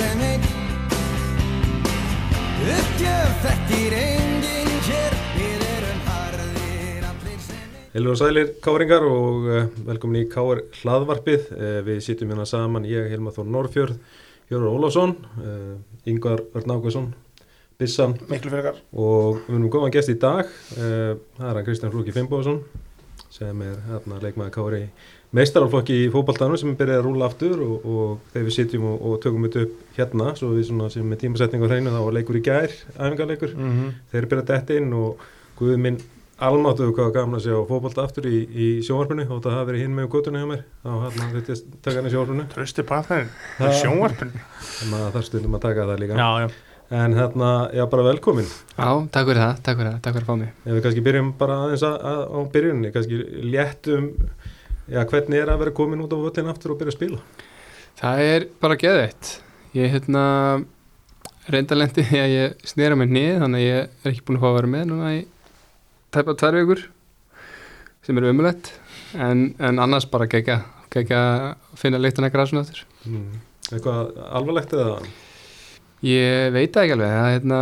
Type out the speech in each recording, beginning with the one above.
sem einn Uppgjöf þekkir enginn hér Við erum harðir allir sem einn Heilu og sælir káringar og uh, velkomin í Káar hlaðvarpið. Uh, við sitjum hérna saman, ég, Helma Þór Norrfjörð, Hjörður Ólafsson, Yngvar Örn Ákvæsson, Bissan og við erum góðan gest í dag. Það er hann Kristján Flóki Fimboðsson sem er hérna leikmaði Kári meistarálflokki í fótballtanum sem er byrjað að rúla aftur og, og þegar við sitjum og, og tökum þetta upp hérna svo við svona sem með tímasetning á hreinu þá var leikur í gær, æfingarleikur mm -hmm. þeir eru byrjað að detta inn og guð minn almáttuðu hvað gaman að sjá fótbolta aftur í, í sjónvarpinu og það hafi verið hinn með guttunni hjá mér þá hann þetta taka hann í sjónvarpinu. Trösti partner Það- Sjónvarpin þannig að það er stundum að taka það líka. Já, já. En hérna, já bara velkomin. Já, takk fyrir það, takk fyrir það, takk fyrir að fá mig. Ef við kannski byrjum bara aðeins að, að, á byrjunni kannski léttum já hvernig er að vera komin út á völlin aftur og byrja að spila? Það er bara geðveitt Ég hérna reyndalendi því að ég snera mig nið þannig að ég er ekki búin að fá að vera með núna í tæpa tvær vikur sem er umulett en, en annars bara gegja að finna leiktina græsuna aftur. Mm. eitthvað alvarlegt eða? Ég veit ekki alveg. Það, hérna,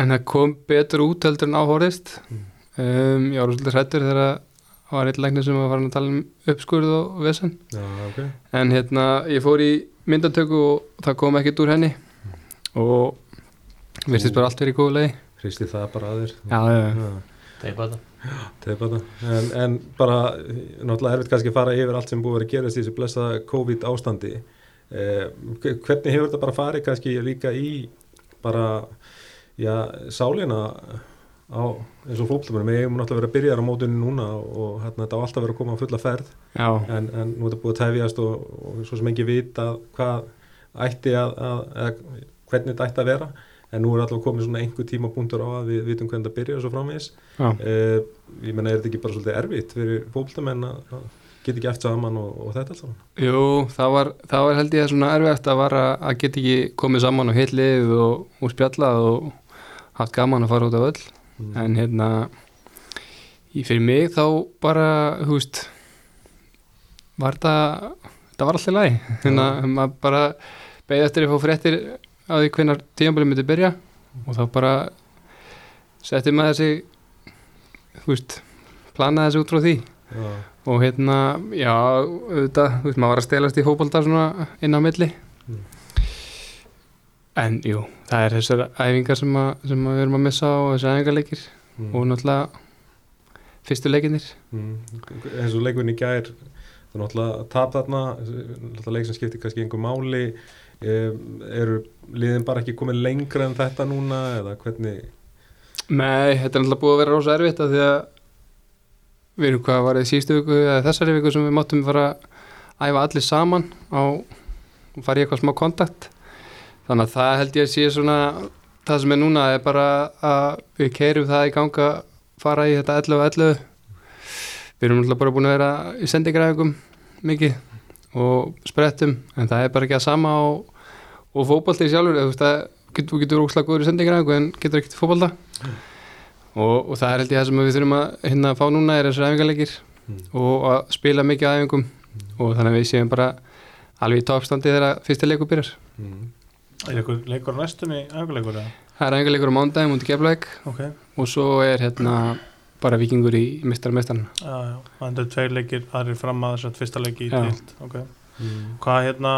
en það kom betur út heldur en áhórist Mm. um, Ég var svolítið hrættur þegar það var eitt læknir sem var farin að tala um uppskurð og vesen. Já ok. En hérna ég fór í myndatöku og það kom ekkert úr henni. Og virtist bara allt verið í góðu lagi. Hristi það bara að þér. Já, já, já. Teipa þetta Teipa þetta. En, en bara, náttúrulega erfitt kannski að fara yfir allt sem búið að í þessu blessaða COVID ástandi. Eh, hvernig hefur þetta bara farið kannski líka í bara, já, sálina á eins og fólklumunum. Við hefum náttúrulega verið að byrja á mótunni núna og hérna þetta á alltaf verið að koma á fulla ferð. En, en nú er þetta búið að tefjast og, og svo sem ekki vita hvað ætti að, að, hvernig þetta ætti að vera. En nú er alltaf komið svona einhver tíma punktur á að við vitum hvernig þetta byrja og svo framvegis. já. Uh, ég menna, er þetta ekki bara svolítið erfitt fyrir fókbaltamenn að að geta ekki eftir saman og, og þetta saman? Jú, það var, það var held ég svona erfitt að vara að geta ekki komið saman og heitlið og, og spjallað og haft gaman að fara út af öll Mm. en hérna í fyrir mig þá bara þú veist var það það var alltaf læg hérna maður bara beðið eftir að fá fréttir á því hvenar tíðanbæli myndi byrja og þá bara setti maður þessi þú veist planaði þessi út frá því. Já, og hérna, já, auðvitað, þú veist, maður var að stelast í fótbolta svona inn á milli. Mm. En jú, það er þessar æfingar sem, að, sem að við erum að missa og þessar æfingarleikir mm. og náttúrulega fyrstu leikinir mm. eins og leikurinn í gær það er náttúrulega tap þarna náttúrulega leik sem skiptir kannski einhver máli eru liðin bara ekki komið lengra en þetta núna eða hvernig Nei, þetta er náttúrulega búið að vera rosa erfitt af því að við erum hvað var í síðustu viku eða þessari viku sem við máttum fara að æfa allir saman á, fara í eitthvað smá kontakt þannig að það held ég að sé svona það sem er núna er bara að við keirum það í ganga fara í þetta 11 og 11 við erum náttúrulega bara búin að vera í sendingræðingum mikið og sprettum en það er bara ekki að sama og, og fótbolti sjálfur þú veist að þú getur óslag góður í sendingræðingu en getur ekkert fótbolta. Og, og það er held ég það sem við þurfum að hérna að fá núna er þessar æfingarleikir Mm. og að spila mikið æfingum. Og þannig að við séum bara alveg í toppstandi þegar fyrsti leikur byrjar. Mm. Er ykkur leikur á næstunni? Eða? það er æfingarleikur á mándagum mútið gefleik Ok. Og svo er hérna bara vikingur í mistar mestarna Já, já. Það er tveir leikir aðrir fram að þess að fyrsta leiki í Já. tilt Ok. Mm. Hvað hérna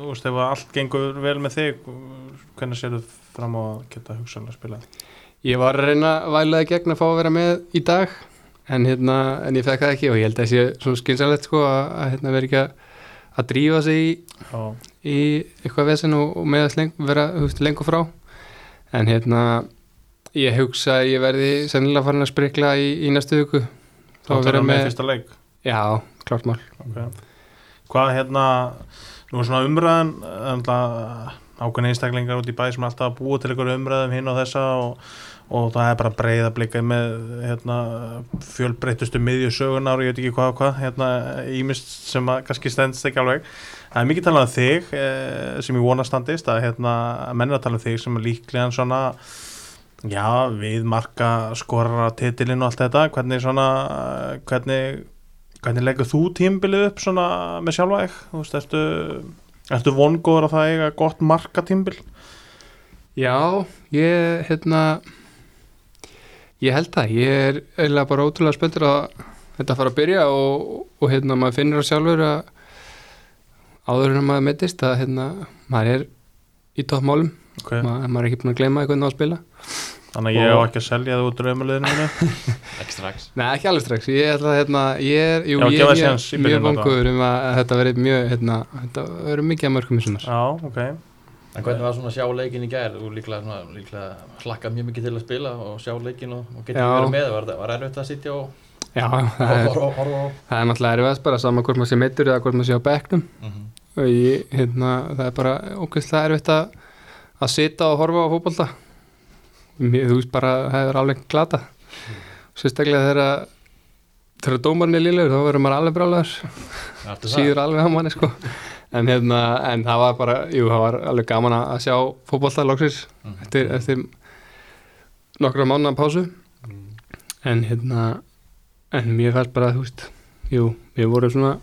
Þú veist ef allt gengur vel með þig Hvernig sér þú fram á að geta hugsaðlega að spila ég var að reyna vælaði gegn að fá að vera með í dag en, hérna, en ég fekk það ekki og ég held að það sé svona skynsalegt sko að, að hérna, vera ekki að, að drífa sig í, í eitthvað vesen og, og með að leng, vera veist, lengur frá. En hérna ég hugsa að ég verði sennilega farin að sprikla í, í næstu viku. Þá er það með fyrsta leik? Já, klart mál. Okay. Hvað hérna Nú er svona umræðan ákveðin einstaklingar út í bæ sem alltaf búa til einhverju umræðum hinn og þessa og, og það er bara breið að blika með hérna, fjölbreytustu miðjusögunar og ég veit ekki hvað og hvað hérna, ímist sem að kannski stendst ekki alveg. Það er mikið talað um þig eh, sem ég vona standist að hérna, menn er að tala um þig sem er líklega svona já, við marka skorra titilinn og allt þetta. Hvernig svona hvernig, hvernig leggur þú tímbilið upp svona með sjálfa þig? Þú veist, ertu Ertu vongóður að það eiga gott markatímbil? Já, ég, hérna ég held það, ég er eiginlega bara ótrúlega spenntur að þetta fara að byrja og, og hérna maður finnur á sjálfur að áður en maður mittist að hérna maður er í toppmálum, Okay. maður, maður er ekki búin að gleyma hvernig á að spila. Þannig að ég á ekki að selja það út draumaleginu mínu? Ekki strax. Nei, ekki alveg strax, ég ætla að hérna, ég er, jú, Já, ég er mjög, vongur um að þetta verið mjög, hérna, þetta verið mikið að mörgum í sumar. Já, ok En hvernig var svona að sjá leikin í gær? Þú líklega, líklega hlakkað mjög mikið til að spila og sjá leikin og, og geta Já. verið með. Var, það- var erfitt að sitja og Já, er, horfa á- það er náttúrulega erfiðast bara sama hvort maður sé meittur eða hvort maður sé á bekknum Mhm. og ég, hérna, það er bara ógeðslega erfitt að, að sita og horfa á fótbolta Mér, þú veist bara, það er alveg glata sérstaklega þegar þegar dómarinn er liðlegur þá verður maður alveg brálaður síður alveg á manni sko en, hérna, en það var bara, jú, það var alveg gaman að sjá fótbolta loksins Mhm. eftir, eftir nokkra mánuða pásu en hérna en mér fannst bara, þú veist jú, við vorum svona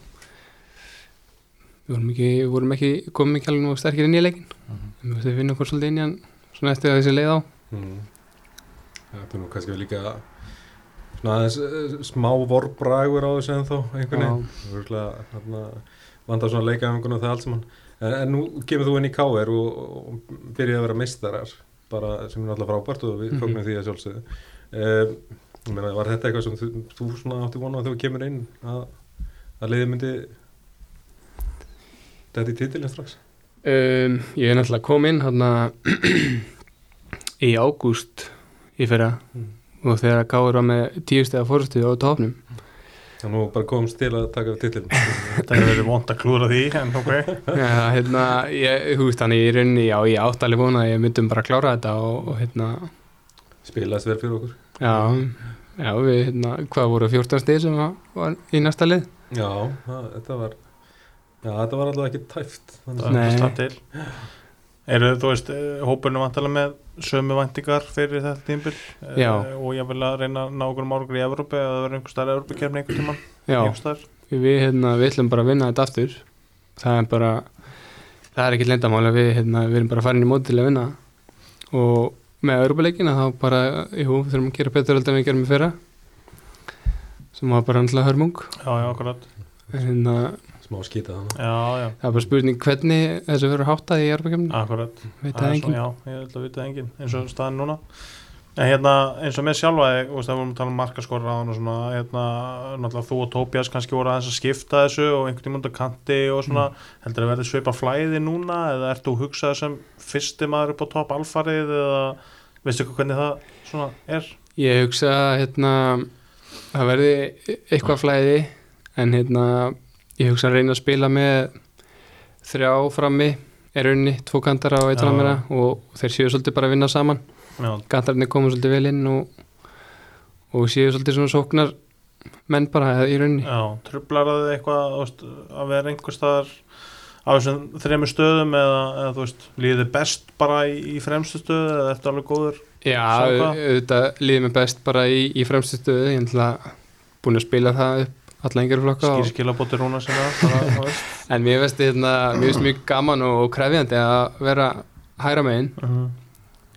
við vorum ekki, við vorum ekki komum ekki alveg nú sterkir inn í leikin Mhm. en við veist við finnum okkur svolítið inn í hann svona eftir að þessi leið á Mm. Þetta er nú kannski líka svona aðeins eh, smá vorbragur á þessu en þó einhvern veginn vandar svona leikaðingun og það allt saman. En, en nú kemur þú inn í KR og, og byrjaði að vera meistarar bara sem er náttúrulega frábært og við Mhm. fögnum því að sjálfsögðu. Ég meina, var þetta eitthvað sem þú, þú svona átti vona að þú kemur inn að, að leiði myndi þetta í titilin strax? Um, ég er náttúrulega kom inn hérna í ágúst í fyrra. Mm. og þegar Káur var með tíu stega fórstu á tófnum og nú bara komst til að taka titilin Þetta hefur verið vond að klúra því En ok Já, hérna, ég, þú veist þannig í rauninni, já, ég átt alveg vona að ég myndum bara að klára þetta og, og hérna, spilast vel fyrir okkur já, já, við, hérna, hvað voru 14 stig sem var, var í næsta lið? Já, það, þetta var Já, þetta var alltaf ekki tæft. Það Nei. er slapp til Eru þú veist, eh, hópurinn vantilega með sömu væntingar fyrir þetta tímbil Já. og ég vil að reyna að ná okkur árangur í Evrópu eða verður einhver starf Evrópukefni einhver tíman Já, við, hérna, við ætlum bara að vinna þetta aftur, það er bara, það er ekki lendamáli, við, hérna, við erum bara farin í móti til að vinna. Og með Európa-leikina þá bara, jú, þurfum að gera betur heldur en við gerum í fyrra, sem var bara alltaf hörmung, Já, já, akkurat. En hérna, smá skýta þannig Já, já, það er bara spurning hvernig þessu verður háttað í Európa-kemni, akkurat. Veit Það það er enginn. Já, ég ætla að vita engin eins og staðin núna. En hérna, eins og með sjálfa þú veist, það vorum að tala um markaskora á og svona, hérna, náttúrulega þú og Tobias kannski voru aðeins að skipta þessu og einhvern tímann á kanti og svona, heldur að verði svipa flæði núna eða ert þú hugsað sem fyrsti maður upp á topp alfarið eða veistu hvað hvernig það svona er? Ég hugsa að hérna, það verði eitthvað flæði en hérna, ég hugsa að reyna að spila með þrjá frammi er unni, tvo kantar á eitt Já. frammeira og þeir séu svolítið bara að vinna saman Já, kantarnir koma svolítið vel inn og, og séu svolítið svona sóknar menn bara í rauninni já trublar það þig eitthvað veist, að vera einhver staðar á þessum þremur stöðum eða, eða veist, líði best bara í, í fremstu stöðu eða ertu alveg góður? Já, auðvitað líður mér best bara í, í fremstu stöðu ég náttúrulega búin að spila það upp alla yngjari flokka sinna bara, þú veist. en mér veist hérna, mér veist mjög gaman og, krefjandi að vera hæra megin. Mhm.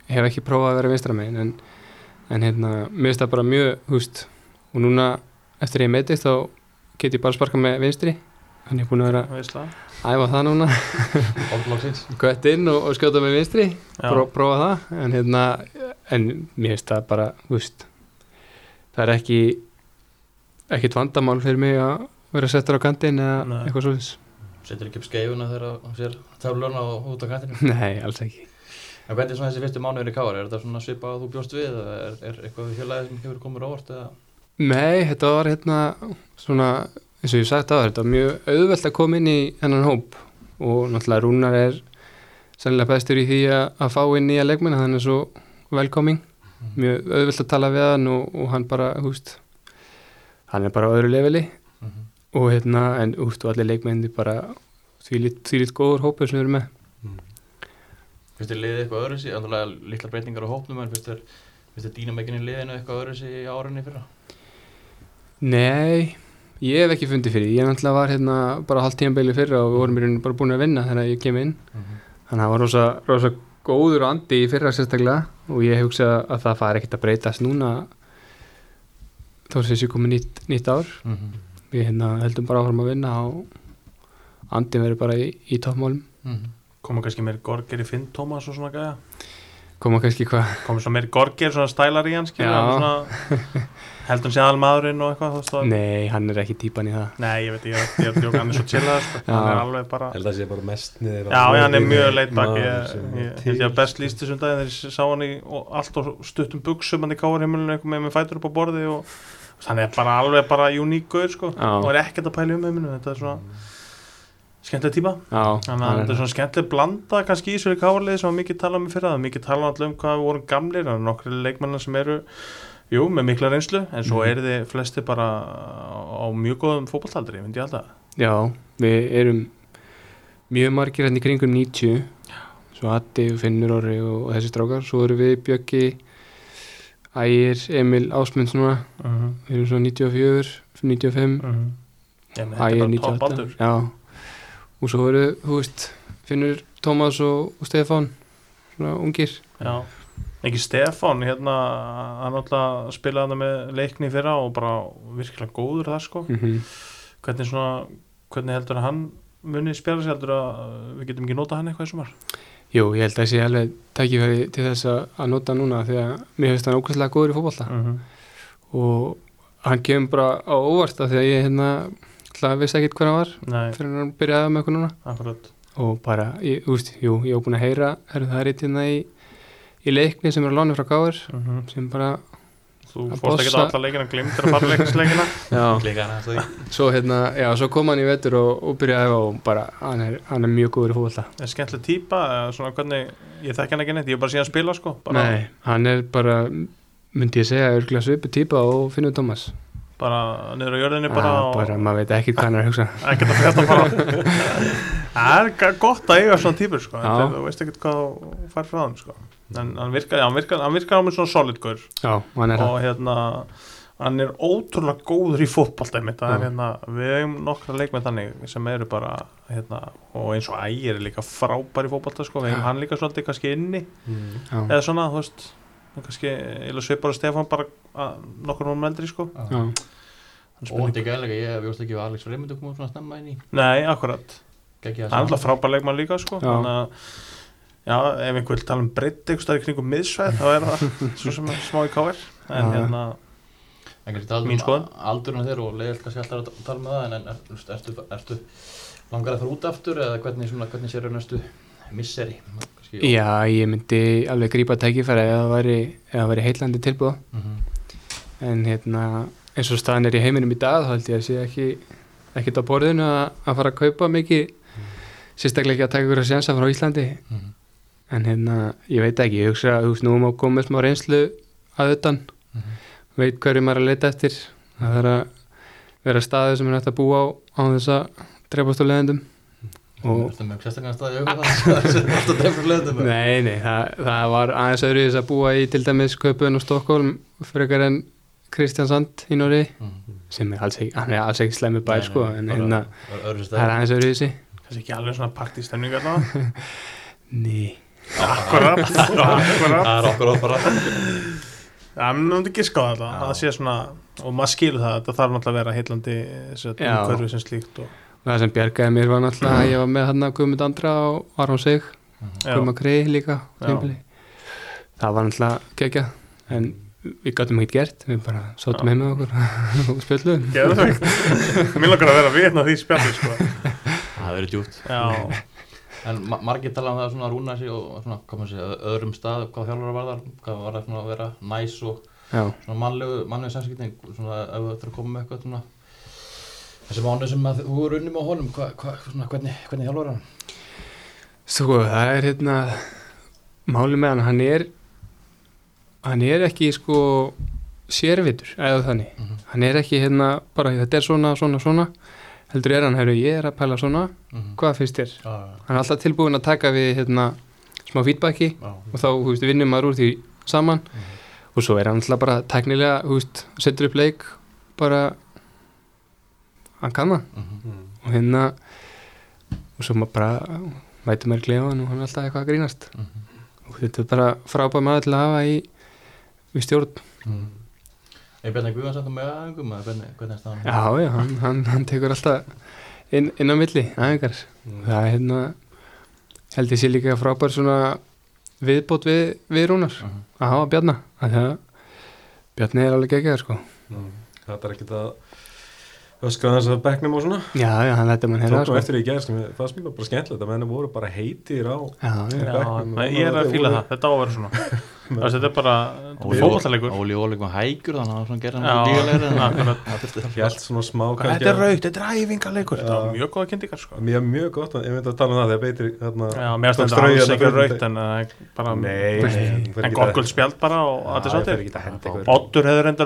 ég hef ekki prófað að vera vinstra megin en, en hérna, mér finnst það bara mjög húst, og núna eftir ég meitist þá get ég bara sparka með vinstri. Ég er búin að vera Veistla. æfa það núna. Gött inn og, og skjóta með vinstri. Pró, prófa það. En hérna, en mér finnst það bara húst, það er ekki ekkit vandamál fyrir mig að vera settur á kantinn eða Nei. eitthvað svo Setur ekki upp skeifuna þegar hann sér töflurna og út á kantinu Nei, alls ekki En hvernig er svona þessi fyrstu mánuður í káar? Er þetta svona svipað að þú bjóst við? eða Er, er eitthvað fjölaðið sem hefur komið óvart? Eða? Nei, þetta var hérna svona, eins og ég sagt á þetta var mjög auðvelt að koma inn í hennan hóp og náttúrulega Rúnar er sannlega bestur í því að, að fá inn nýja leikmenn, hann er svo velkoming mjög auðvelt að tala við hann og, og hann bara, húst hann er bara á öðru leveli Mhm. og hérna, en og allir leikmenni bara því lít góður hópur sem við erum með Finnst þér liðið eitthvað öðru sér? Andurlega litla breytingar á hópnum en þér, finnst þér dýnamækinni liðinu eitthvað öðru sér í árunni fyrra? Nei, ég hef ekki fundið fyrir ég náttúrulega var hérna bara hálft tímanbeili fyrra og við vorum í rauninu bara búin að vinna þegar ég kem inn Mhm. þannig að það var rosa, rosa góður andi í fyrra sérstaklega og ég hugsa að það fari ekkert að breytast núna þó sem þessi komið nýtt, nýtt ár Mhm. við hérna heldum bara áfram að vinna og andin verður bara í, í toppmálum Mhm. koma kannski meir gorgir í Finn Tómas og svona gæja koma kannski hvað? Koma svona meir gorgir, svona stælar í hans heldur hann sé aðal maðurinn og eitthvað nei, hann er ekki típan í það. Nei, ég veit, ég er ég er að djóka, hann er svo chillað. Já. hann er alveg bara held að það sé bara mest niður Já, já, hann er mjög leitt bak ég, held ég að best líst þessum dag þegar ég sá hann í allt og stuttum buksum hann í káarheimilinu eitthvað með með fætur upp á borði og hann er bara alveg bara uníkur sko, og er ekkert að pæla um heiminu þetta er svona skemmtileg típa þannig að þetta er svona skemmtileg blanda kannski í þessu káarlið sem var mikið talað um í fyrra. Það mikið talað alltaf um hvað við vorum gamlir það er nokkri leikmennar sem eru jú, með mikla reynslu, en svo Mhm. eru þið flesti bara á mjög góðum fótballtaldri, myndi ég alltaf já, við erum mjög margir hérna í kringum 90 svo Addi, Finnur Orri og, og þessi strákar, svo erum við Bjöggi Ægir, Emil Ásmunds núna uh -huh. við erum svona 94, 95 Ég með Ægir þetta er bara topp 98 aldur já, og svo eru, þú veist Finnur, Tómas og, og Stefán svona ungir. Já, ekki Stefán hérna, hann alltaf spilaði hann með leikni fyrra og bara virkilega góður þar sko. Mm hvernig svona, hvernig heldur hann muni spjara sig, heldur að við getum ekki nota hann eitthvað í sumar? Jú, ég held að sé alveg tækifæri til þess að nota núna því að mér finnst hann ókvæslega góður í fótbolta. -hmm. og hann kemur bara á óvart af því að ég hérna alltaf vissi ekkert hver hann var Nei, fyrir hann byrjaði með eitthvað núna. Akkurat. Og bara, ég, úst, jú, ég hef búin að heyra er það er eitt hérna í, í leikni sem er á láni frá Gáður mm sem bara, Þú Að fórst ekki alla leikina, glimtir að fara aðeins svo hérna já, svo kom hann í vetur og, og byrjaði og bara, hann er, hann er mjög góður í fótbolta. Er skemmtileg típa, eða svona hvernig ég þekki hann ekki neitt, ég er bara síðan að spila sko bara, Nei, hann er bara myndi ég segja, örgulega svipu típa og Finnur Thomas bara niður á jörðinni bara, og bara maður veit ekki hvað hann er að hugsa. Ekkert að fjasta bara. Það er gott að eiga svona típur sko, þú veist ekkert hvað þú fær frá þeim sko. En hann virkar, hann hann á mig svona solid gaur. Hann og hérna hann er ótrúlega góður í Já. hérna, við hefum nokkra leikmenn þannig sem eru bara hérna, og eins og ægir er líka frábær í fótbolta sko, við hefum hann líka svolítið kannski inni. Mm. eða svona, þú veist kannski, eða svipar og Stefán bara nokkur hún eldri sko. Og þetta er gæðlega, ég bjóst ekki að Alex Freymundur komið svona snemma inn í. Nei, akkurat, hann er alltaf frábær leikmann líka sko, þannig að já, ef einhver vil tala um breytt eitthvað í kringum miðsveið, þá er það svo sem er smá í káir. En hérna, En kannski tala um aldurinn þér og leiðilt kannski alltaf að tala með það en, en er, þú veist, ertu, ertu langar að fara út aftur eða hvernig, svona, hvernig sér næstu misseri? Kannski, já, ég myndi alveg grípa tækifæri ef það væri, væri heillandi tilbúð Mhm. en hérna, eins og staðan er í heiminum í dag þá held ég að sé ekki ekkert á borðinu að, að fara að kaupa mikið sérstaklega ekki að taka ykkur að sjensa frá Íslandi. Mhm. en hérna, ég veit ekki, ég hugsa að nú má koma smá reynslu að utan. Mhm. veit hverju maður að leita eftir. Það þarf að vera staðið sem er hægt að búa á á þess að Ertu með sérstaklega staði auðvitað það er nei, nei, það, það var aðeins öðru þess að búa í til dæmis Köpun og Stokkólm frekar en Kristján Sand í Nóri sem er alls ekki, er alls ekki slemmi bær sko, en hérna, það er aðeins öðru þessi kannski ekki alveg svona partystemning allavega Ný, Akkurat, Það er okkur á bara. Já, mér myndi ekki ská þetta, Já. það sé svona og maður skilur það, þetta þarf náttúrulega að vera heillandi Já. umhverfið sem slíkt og, það sem bjargaði mér var náttúrulega að ég var með hann að Guðmund Andra og Aron Sig Guðmund Krei líka það var náttúrulega gegja en við gætum ekkert gert við bara sátum heim með okkur og spjöldum Mér langar að vera vitna því spjalli sko. Það verður djúpt. Já, En ma margir tala um það svona að rúna sig og svona, koma sér öðrum stað hvað þjálfur var þar, hvað var það svona að vera næs og já, svona mannlegu, mannlegu samskipting svona ef þú ættir að koma með eitthvað svona þessi mánu sem að þú eru unni með honum hva, hva, svona, hvernig, hvernig þjálfur hann? Sko, það er hérna máli með hann, hann er hann er ekki sko sérvitur, eða þannig Mhm. hann er ekki hérna bara þetta er svona, svona, svona heldur er hann, hefur ég er að pæla svona Mhm. hvað finnst þér? Já, Hann er alltaf tilbúin að taka við hérna smá feedbacki já, og þá, þú veist, vinnum maður úr því saman og svo er hann alltaf bara teknilega, þú veist, setur upp leik bara hann kann það Mhm. og hérna og svo maður bara væti maður gleðan og hann er alltaf eitthvað að grínast Mhm. og þetta er bara frábæð maður til að hafa í við stjórn Mhm. Er Bjarni Guðvans aftur með aðeingum eða hvernig, hvernig er staðan? já, já, hann, hann, hann tekur alltaf inn, inn á milli aðeingar Mm. það er hérna held ég sé líka frábær svona viðbót við, við rúnar Mhm. að hafa að Bjarni er alveg geggjað sko Mm. þetta er ekkert að öskra þess að bekknum og svona. Já, já, hann lætti mann tók hérna nú sko eftir í gerð það fannst mér bara skemmtilegt að menni voru bara heitir á nei, ég er að fíla það, þetta á að vera svona. Þetta er bara Óli fótballalegur Óli Óli kom hægur þannig að hann var svona smá Þetta er raukt, þetta er æfingarleikur. Þetta var mjög góða kynntingar sko. Mjög, mjög gott, ég myndi að tala um það þegar beitir tók finnst þetta strauja alls þarna ekki fyrir- raukt en guld spjald bara og að þetta það er sáttir. ekki að henda eitthvað Oddur hefur reyndar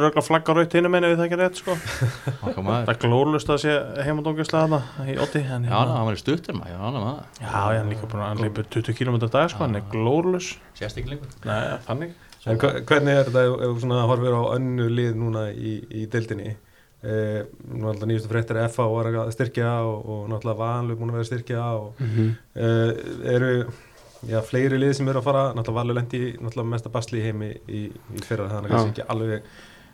það Það er glórlust að sé heimandóngislega þarna í Oddi en Já, hérna- hann var í stuttir maður, já, hann er maður. Já, ég er líka búin að leipur 20 km dag sko, hann er glórlus Sérst ekki lengur. Nei, þannig. En hvernig er þetta ef þú horfir á önnu lið núna í, í deildinni? Eh, nú alltaf nýjustu fréttir að FA var að styrkja og, og náttúrulega Valur búin að vera að styrkja og Mhm. eh, eru já, fleiri lið sem eru að fara? Náttúrulega Valur lendi í náttúrulega mesta basli í heimi í, í fyrra þannig að Já. kannski ekki alveg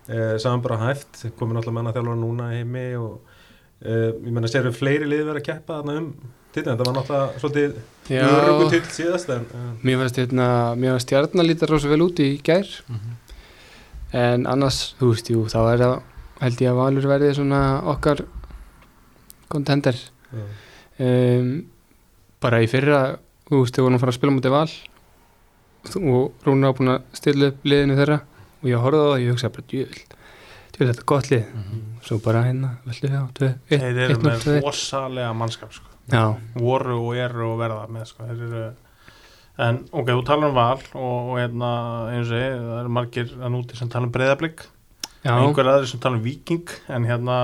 eh, saman bara hæft komið náttúrulega menna þjálfara núna heimi og eh, ég menna séru fleiri lið vera að keppa þarna um titlin, þetta var náttúrulega svolítið örugur titl síðast en eh, Mér fannst hérna, mér fannst stjarnar líta rosa vel út í gær. Mhm. en annars, þú veist, jú, þá er það held ég að Valur verði svona okkar kontender já. um, bara í fyrra þú veist, þau vorum að fara að spila mútið val og Rúna var búin að stilla upp liðinu þeirra og ég horfði á það og ég hugsaði bara, djöðl djöðl, þetta er gott lið. Mhm. svo bara hérna, veldu við á, Þeir eru með rosalega mannskap sko. Já, voru og eru og verða með sko. Þeir eru En ok, þú talar um val og, og hérna, eins og ég, það eru margir að núti sem tala um breyðablík já, einhver aðri sem tala um viking en hérna,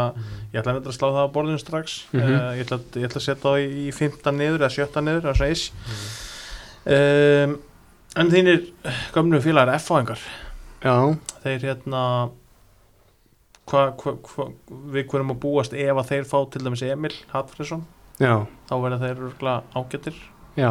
ég ætla að, að slá það á borðinu strax. Mhm. uh, ég, ætla, ég ætla að setja það í, í 15 niður eða 17 niður, er svona ish um, en þínir gömlu félagar F-fáingar já, þeir hérna hva, hva, hva, við hverjum að búast ef að þeir fá til dæmis Emil Hallfriðsson já, þá verða þeir ágættir já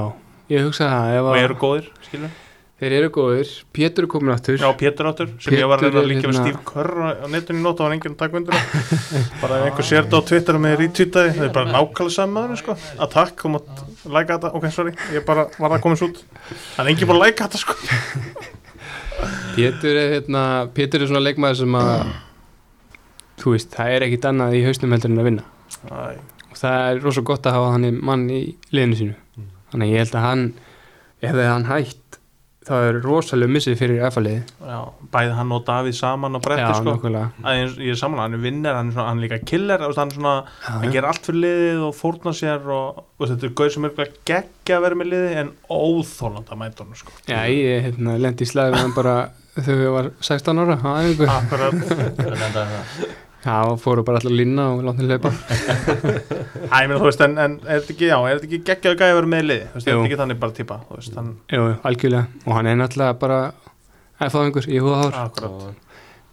ég hugsaði það, ef og að eru góðir, skilur þeir eru góðir, Pétur er komin áttur Já, Pétur áttur, sem ég var að Pétur að líka við hérna- Steve Kerr á netinu nótt og var enginn að taka undir það. Bara ef einhver sér þetta á Twitter með rítvítaði það er bara nákvæmlega saman sko. að takk, þú mátt læka þetta. Ok, sorry, ég bara var að komast út. Það er enginn búin að læka þetta sko Pétur er hérna, Pétur er svona leikmaður sem að þú veist, það er ekkit annað í hausnum heldur en að vinna. Æ, og það er rosa gott að hafa hann mann í liðinu sínu. Mm. þannig ég held að hann ef það er hann hætt þá er rosalega missið fyrir F-liði já, bæði hann og Davíð saman á bretti sko. ég, ég er saman, hann er vinnir, hann er, svona, hann er líka killer hann, svona, Já, hann ger allt fyrir liðið og fórna sér og veist, þetta er gauð sem er geggja að vera með liðið en óþólanda hann sko. Já, ég hérna, lendi í bara þegar ég var 16 ára Akkurat Það er það Já, fóru bara allar lína og látt henni leipa Æ, ég meina, þú veist, en, en er þetta ekki, já, er þetta ekki geggjaðu gæði að vera með í liði, þú veist, er þetta ekki þannig bara típa, þú veist, hann, Jú, algjörlega. Og hann er náttúrulega bara að fá einhver í húðahár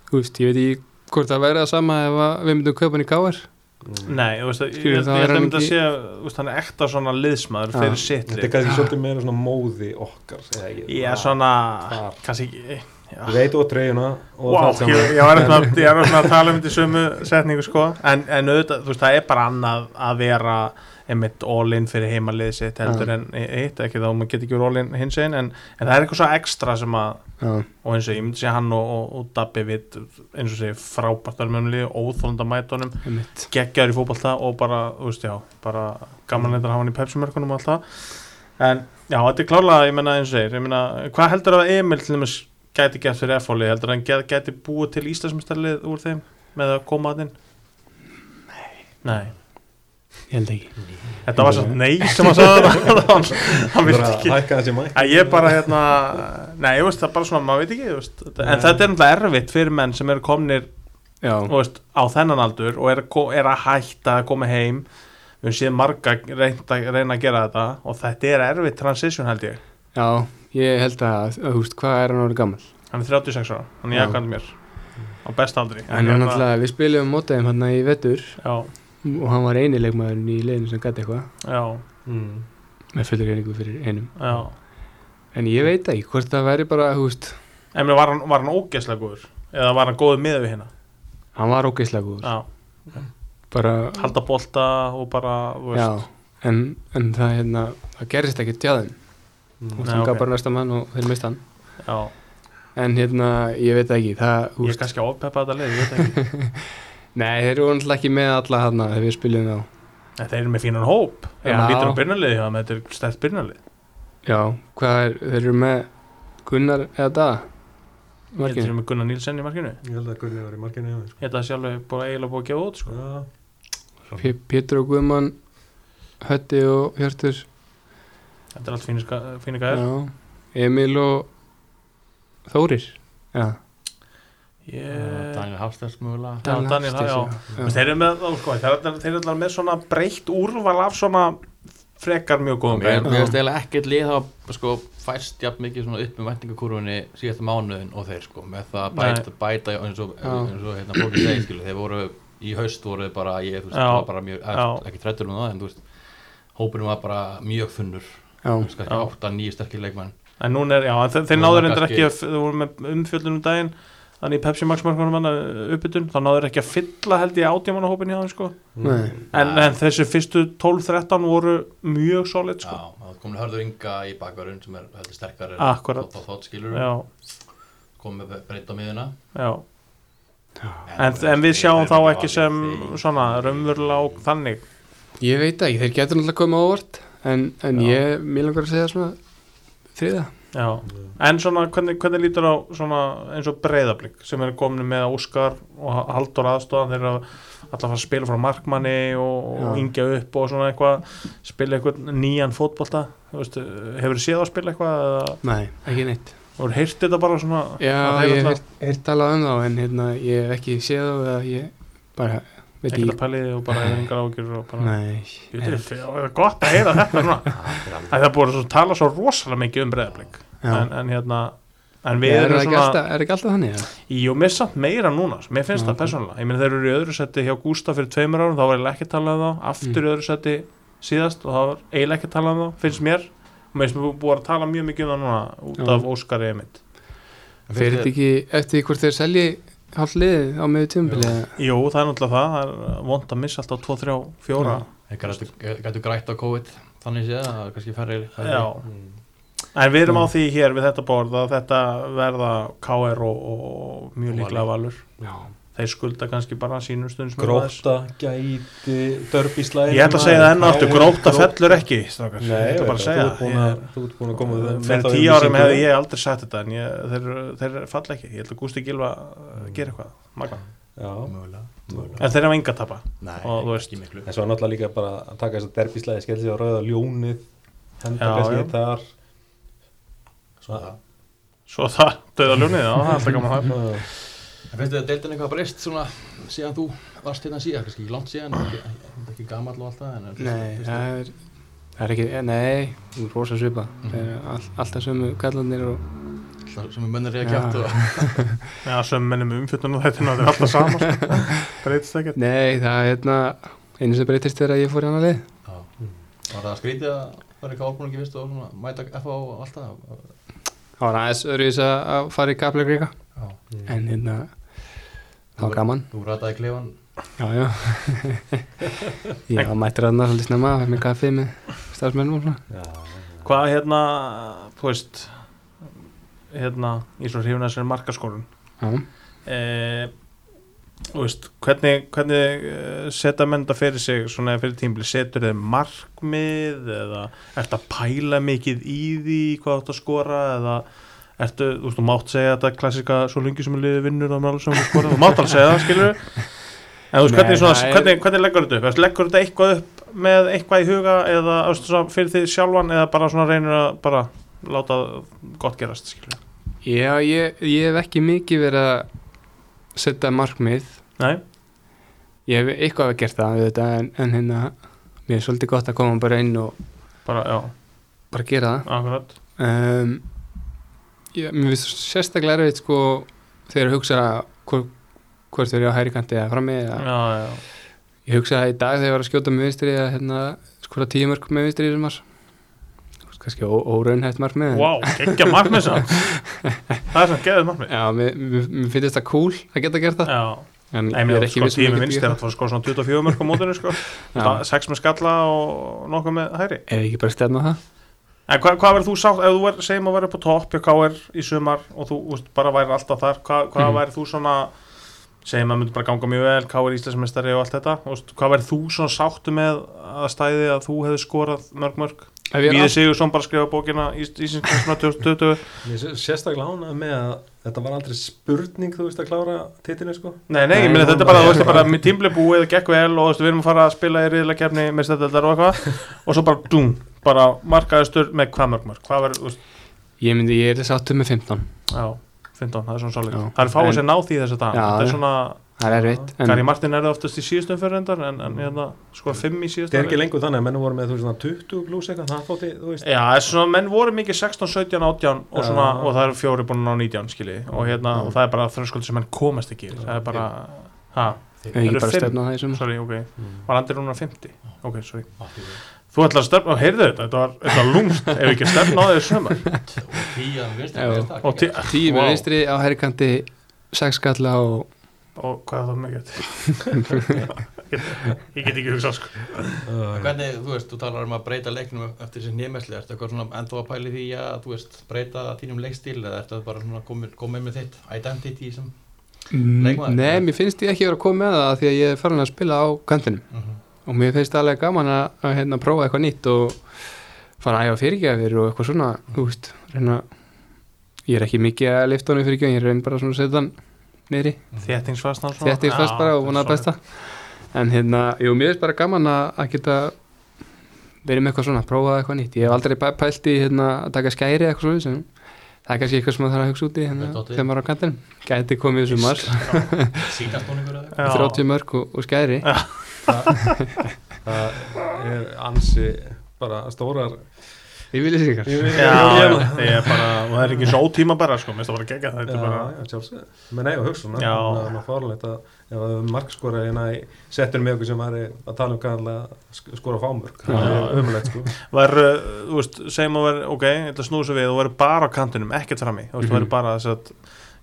Þú veist, ég veit ekki hvort það væri það sama ef að við myndum kaupa hann í káir nei, þú veist, ég, Skilur, ég, það ég er held að hann mynda að sé, þú veist, hann er ekta svona liðsmaður Já. fyrir sitt Þetta er lið, kannski svolítið meira svona móði okkar er svona, kannski ekki, já, Ég veit og treyjuna og Wow, ég, var eitthvað að tala um þetta í sömu setningu sko. En, en auðvitað, þú veist, það er bara annað að vera einmitt all-in fyrir heimalið sitt heldur Já. en eitt, ekki þá maður getur ekki verið all-in hins einn, en, en það er eitthvað svo ekstra sem að, Já, og eins og ég myndi segja hann og, og, og Dabbi við, eins og segja frábært almennlið, óþólanda mætunum geggjaður í fótballta og bara, þú veist, já, bara gaman að hafa hann í pepsimörkunum og allt það. En já, þetta er klárlega, ég menna eins og segir, ég menna, hvað heldur að Emil til dæmis gæti gert fyrir F-fóli, heldur að hann gæti, gæti búið til Íslandsmyndstarlið úr þeim með að koma að inn? Nei. Ég held ekki. Þetta var svo nei sem hann sagði. Það, hann, hann bara ekki. Að ég bara hérna, nei, veist, það er bara svona, maður veit ekki, veist, en þetta er náttúrulega erfitt fyrir menn sem eru komnir veist, á þennan aldur og er, að er að hætta að koma heim. Við séð marga reyna að gera þetta og þetta er erfitt transition held ég. Já, ég held að, að þú veist, hvað er hann orðið gammal hann er 36 ára, hann er Já. jakandi mér. Á besta aldri. En hann náttúrulega, við spilum mótið þeim hann í vetur. Já, og hann var eini leikmaðurinn í liðinu sem gæti eitthvað. Já, mm. með fullur reyningu fyrir einum. Já. En ég veit ekki hvort það væri bara þú veist, En mér var hann, hann ógeðslega góður? Eða var hann góður miða við hérna? Hann var ógeðslega góður. Já, bara, halda bolta og bara, já. En, en það, hérna, það gerist ekki Mm. Og Nei, það gaf bara næsta mann og þeir mist hann. Já, en hérna, ég veit það ekki það, ég er kannski að ofpeppa þetta lið, ég veit ekki. Nei, þeir eru náttúrulega ekki með alla hann þegar við spilum þá. En þeir eru með fínan hóp. Ef Já. maður lítur á byrnarliði, já, þetta er stætt byrnarlið já, hvað er, þeir eru með Gunnar eða Daða? Ég held þeir Markinu. eru með Gunnar Nílsen í markinu. Ég held að Gurri var í markinu hjá mér sko. Ég held að sjálfur búið eiginlega búið að gefa út sko. Já. P- Pétur og Guðmann Hötti og Hjörtur Þetta er allt fínu gæðir já, Emil og Þórir? Já, Ég... Daniel Hafstærs mögulega. Já, Daniel, Hafsteins, já. Þeir eru með, þá, sko, þeir eru- eru með svona breytt úrval af svona frekar mjög góðum Mér finnst eiginlega ekkert lið hafa sko, fæst jafn mikið svona upp með væntingakurfunni síðasta mánuðin og þeir sko með það að bæta, bæta eins og, og hérna fólki segir skilu þeir voru í haust voru bara ég þú veist bara mjög ekki trættur með það en þú veist hópurinn var bara mjög funnur þú Já. átta nýju sterkir leikmenn. En núna er, já, þeir, náður það endur ekki að, þeir voru með umfjöllunum daginn þannig í Pepsi Max markanum hann uppbytun, þá náður ekki að fylla held ég átjámanna hópin hjá þeim sko. Nei, en, en þessi fyrstu 12-13 voru mjög solid sko. Já, það kom hörður ynga í bakvarun sem er heldur sterkari Akkúrat. þá þátt skilur Já, kom með breytt á miðuna já. En, en við sjáum þá ekki sem svona raunverulega og þannig. Ég veit það ekki, þeir getur náttúrulega komið á óvart en, en ég, mér langar að segja svona þriða Já, en svona hvernig, hvernig lítur á svona eins og breyðablík sem er komin með Óskar og Haldur aðstofan þeir eru alltaf að spila frá markmanni og, og yngja upp og svona eitthvað spila eitthvað nýjan fótbolta. Hefur þið séð að spila eitthvað nei, ekki neitt. Hefur heyrt þetta bara svona? Já, ég heyrt talað um þá en hérna, ég hef ekki séð eða ég bara, ekkert að ekki pæliði og bara hefur yngar ágjur og bara þetta er f- það er gott að heyra þetta svona að það er búið að tala svo rosalega mikið um breyðablík já. En, en hérna en við er, erum ekki svona alltaf, er ekki alltaf þannig ja? Jú, mér samt meira núna, mér finnst Já, það persónulega. Ég meina þeir eru í öðru seti hjá Gústa fyrir tveimur árum þá var eiginlega ekki að tala um þá. Aftur Mm. í öðru seti síðast og það var eiginlega ekki að tala um þá finnst mér. Og mér finnst mér búið að tala mjög mikið um það núna út Já. af Óskari Emmitt fyrir þetta ekki eftir hvort þeir selji hálf liðið á miður tímabili? Eða- Jú, það er náttúrulega það, það er vond að missa alltaf 2, 3, 4 Þeir gætu grætt á COVID þannig séð að kannski færri færri- Já, en við erum á því hér við þetta borð að þetta verða KR og, og mjög Og líklega valur. Já, Þeir skulda kannski bara sínum stundum Gróta, gæti, dörbíslæðin Ég ætla að segja það enn aftur, gróta fellur ekki strákar. Nei, Ég ætla bara að segja þú ert búin Ég- að, þú ert búin að koma með með fyrir tíu árum hefði ég aldrei sagt þetta en ég, þeir, þeir falla ekki. Ég held að Gústi Gilva uh, gera eitthvað. Mögulega. en þeir hafa enga að tapa en svo er náttúrulega líka bara að taka þess að derbíslæði skell sig á rauða ljónið henda kannski þar. Svo það svo það döða ljónið, já, það er alltaf gaman það. En finnst þið að deildin eitthvað breyst svona síðan þú varst hérna síðan, kannski ekki langt síðan, ekki, ekki, ekki gamall og allt það, en finnst- nei, það er það er ekki, eh, nei, þú er rosa svipa það er all, alltaf sömu kallanir og alltaf er mönnir ég að Já. kjátt og já, sem mennum umfjöldunum þetta er náttúrulega alltaf saman sko. breytist ekkert nei, það er hérna einu sem breytist þegar ég fór í hana lið Já. Var það skrítið að fara í kálbúningi fyrst og svona, mæta FH og allt það? það var aðeins öðruvis að að fara í kapleik líka Já. en hérna það var gaman. Þú rataði klefan já, já. Ég var mættur að svolítið snemma að með kaffi með stafsmennum og svona. Já, hvað hérna, þú veist hérna, í svo hrifuna sér markaskorun? Já, eh, þú veist, hvernig, hvernig eh, setja menn þetta fyrir sig svona fyrir tímbli, setur þeir markmið eða ertu að pæla mikið í því hvað þú átt að skora eða ertu, þú veist, þú mátt segja þetta klassika svo lengi sem liðið vinnur þú mátt alveg segja það, skilur en þú veist, hvernig, svona, er- hvernig, hvernig leggur þetta upp, leggur þetta eitthvað upp með eitthvað í huga eða svona, fyrir því sjálfan eða bara svona reynir að bara láta gott gerast, skilur já ég, ég hef ekki mikið verið að setja markmið. Nei, ég hef eitthvað að gert það auðvitað, en, en hérna mér er svolítið gott að koma bara inn og bara, bara gera það. Akkurat. Um, ég, mér finnst sérstaklega erfitt sko þegar að hugsa hvort, hvort þau eru á hæri kanti eða frammi eða, ég hugsa að í dag þegar ég var að skjóta með vinstri að hérna, skora tíu mörg með vinstri í þessum mar kannski ó- óraunhæft markmið en- Vá, geggja markmið samt. Það er svona geðið markmið. Já, mér, mér, finnst það cool að geta gert það. Já, en Nei, ég er ekki sko viss um er að það var sko svona 24 mörg á mótinu sko. Já. Það- Sex með skalla og nokkuð með hæri Ef ekki bara stefna það En hvað, hvað verður þú sátt, ef þú er, segjum að vera upp á topp hjá KR í sumar og þú úst, bara væri alltaf þar, hvað, hvað Mhm. væri þú svona segjum að myndi bara ganga mjög vel KR Íslandsmeistari og allt þetta úst, hvað væri þú svona sáttu með að stæði að þú hefði skorað mörg mörg er Víði allt- Sigursson bara skrifa bókina Íslandsmeistari 2020 Mér er sérstaklega ánað með að þetta var aldrei spurning þú veist að klára titilin sko Nei, nei, ég hún þetta er bara- þú veist, bara tímli búið, gekk vel og þú veist, við erum að fara að spila í riðlega kefni með stætteldar og eitthvað og svo bara, dún, bara markaðistur með hvað mörg mörg, hvað þú veist, Ég myndi, ég er sáttu með 15 já, 15, það er svona svolít. Já. Það er fáið sem náð því þess að Já, þetta er já. svona, Það er erfitt en, Gary Martin er það oftast í síðustum fyrir endar en, en hérna, sko, 5 í síðustum. Það er ekki lengur þannig að mennum voru með þú veist svona 20 pluss eitthvað það þótti þú veist Já, það er svona, menn voru mikið 16, 17, 18 og, Já. svona, og það eru fjóri búin að ná 19 skilji og, hérna, Já. og það er bara þröskuldi sem menn komast ekki það er bara, ha, eru það í sumar sorry, ok Mm. var andir núna 50, ok, sorry. Þú ætlar að stefna, heyrðu þetta, þetta var, þetta var lúmst ef ekki stefna á því sumar Og tíjan vinstri, Já. mér finnst það og tí, geggjað. Tíu með Vá. vinstri á herrikanti sex skalla og og hvað er það mikið ég get ekki hugsað sko Hvernig, þú veist, þú talar um að breyta leiknum eftir þessi nýmessli, ertu eitthvað svona ennþá að pæli því að, þú veist, breyta þínum leikstíl eða ertu bara svona komið, komið með þitt identity sem Leikmaður? Mm, Nei, mér finnst ég ekki vera að koma með það því að ég er farin að spila á kantinum Mhm. Og mér finnst alveg gaman að, að hérna, prófa eitthvað nýtt og fara að æfa fyrirgjafir og eitthvað svona þú veist, reyna ég er ekki mikið að lifta honum fyrirgjafir ég reyna bara svona að setja hann niðri. Þéttingsfast bara og vona að besta. en hérna, jú, mér finnst bara gaman að, að geta verið með eitthvað svona, prófa eitthvað nýtt. Ég hef aldrei pæ- pælt í hérna, að taka skæri eitthvað svona sem það er kannski eitthvað sem maður þarf að hugsa út í hérna, þegar maður er á kantinum. Gæti komið þessum mar Sýnastóningur eða? Já. 30 mörg og, og skæri það er ansi bara stórar ég vil þessi ykkar Ég- Já, ég- já, ég er bara, og það er ekki svo ótíma bara sko, minnst það bara gegja þetta er Já, bara, já, sjálfsög menn eiga hugsun Já. það er fárlegt að ef að markskora í settur með okkur sem var að tala um að skora fámörk. Það er umulegt sko. Var, uh, þú veist, segjum að vera, ok, þetta snúðu svo við og verður bara á kantinum, ekkert frammi, þú veist, Mhm. verður bara þess að,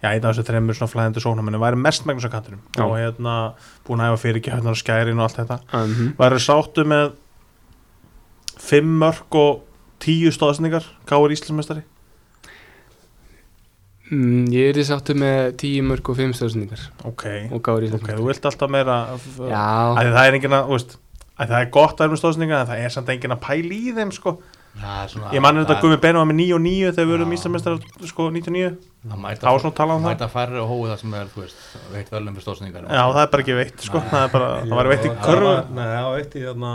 já, einn af þessu þreymur svona flæðandi sóknarmenni, væri mest megnast á kantinum Já. og hérna, búin að hefa fyrir ekki hérna skærin og allt þetta, mm -hmm. væri sáttu með fimm mörg og tíu stóðsendingar, Káur Íslandsmeistari? Mm, ég er sáttu með 10 mörg og 5 stóðsendingar ok, og gáður í ok, þú vilt alltaf meira já, að það er enginn að, þú veist að það er gott að vera með stóðsendingar en það er samt enginn að pæla í þeim sko ég mann þetta það- Gumi Beno var með 9 og 9 þegar við Já. verðum Íslandsmeistari sko 99 Það mæta, þá var svona talað um það mæta færri og hóið það sem er, þú veist, veitt velum fyrir stóðsningar Já, það er bara ekki veitt, sko, það er bara, það var veitt í Já, körfu. það Nei, það var veitt í þarna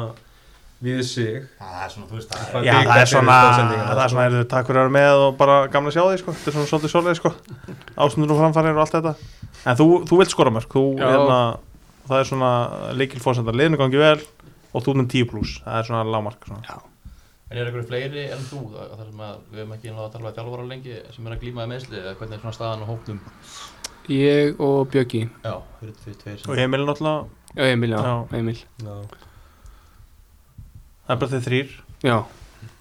við sig. Það er svona, þú veist, það Það Já, það er svona, það er svona, er takk fyrir að vera með og bara gamla sjá því, sko, þetta er svona svolítið svolítið, sko. Ástundur og framfærir og allt þetta. En þú, þú vilt skora mörg, þú, Já. hérna, það er svona leikil fórsendar, liðinu gangi vel og þú með 10 pluss, það er svona lámark svona. En er einhverju fleiri en þú, það það sem að við hefum ekki náða að tala um þjálfara lengi sem er að glímaði meðsli eða hvernig er svona staðan á hópnum? Ég og Bjöggi. Já, fyrir því tveir sem Og Emil náttúrulega, já, Emil, já, Já. Emil. Já. það er bara þeir þrýr já,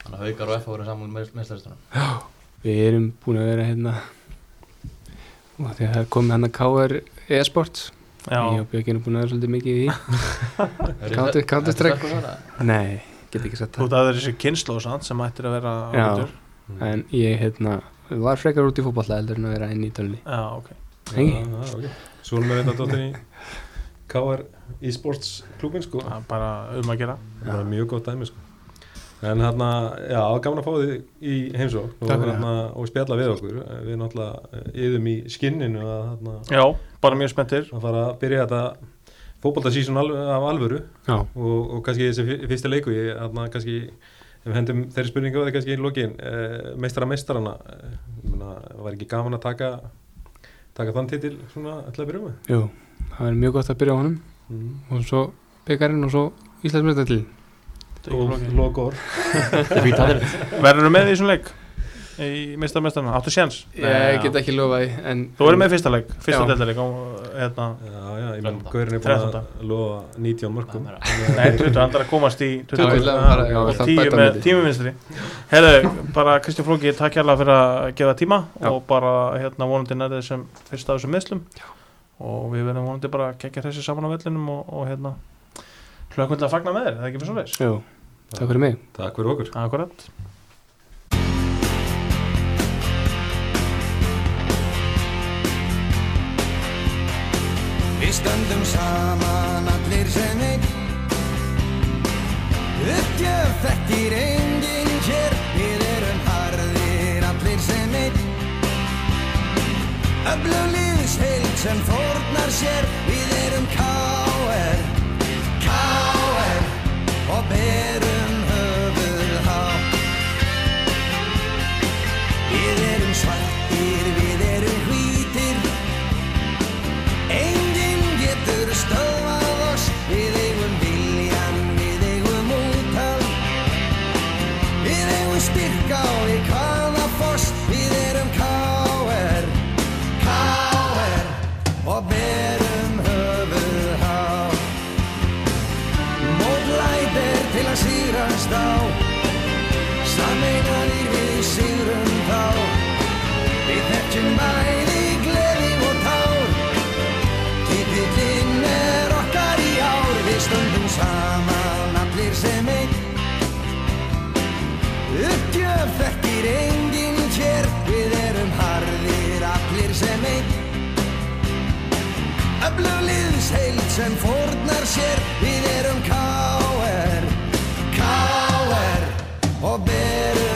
Þannig að haukar og F voru saman með meðslistunum við erum búin að vera hérna. Og þegar það er komið hann að KR e-sports. Já, ég og Bjöggi erum búin að vera svolítið mikið í Counter- Counter-Strike. nei, get ekki sett þú það. veist að það er þessi kynslu og sant sem ættir að vera Já. áhættur en ég hérna var frekar út í fótballa heldur en að vera inn í tölni Já, ok. Nei. Já, já, ok. Svo erum við þetta dóttir í KR e-sports klubin sko. Er bara um að gera. Það er mjög gott dæmi sko. En hérna, já, gaman að fá þið í heimsók og, hérna, og spjalla við okkur. Við náttúrulega yðum í skinninu að, hérna, Já, bara mjög spenntir. að fara að byrja þetta fótboltasísun al, af alvöru. Og, og kannski þessi fyr- fyrsta leiku ég, hérna, kannski, ef hendum þeirri spurningu á því kannski í lokin eh, meistara meistarana eh, ég meina, var ekki gaman að taka taka þann titil svona ætla að byrja með? Jú það er mjög gott að byrja á honum. Mm. og svo byggarinn og svo Íslandsmyndatill og logor Verður með í þessum leik í mistar mestarna, áttu séns? Ég get ekki lofa en Þú verður með fyrsta leik, fyrsta og hérna, já, já, ég menn. Gaurin er búin að lofa 19 mörgum Nei, 20, hann er að komast í 20, Já, ég ætla að fara- já, og ég ætla að 10 bæta með milli. tímuvinstri Herðu, bara Kristján Flóki, takk hérlega fyrir að gefa tíma og bara hérna vonandi nætið sem fyrst af þessum meðslum og við verðum vonandi bara að kekja þessi saman á vellinum og, og hérna hlökkvöld að fagna með þér, það er ekki fyrir svo leis Jú, takk fyrir mig. Takk fyrir okkur stöndum saman allir sem einn Uppgjöf þekkir enginn hér Við erum harðir allir sem einn Öflugliðs heilt sem fórnar sér Við erum K.R. K.R. Og berum Við eigum styrka sem fórnar sér Við erum K.R. K.R. Og berum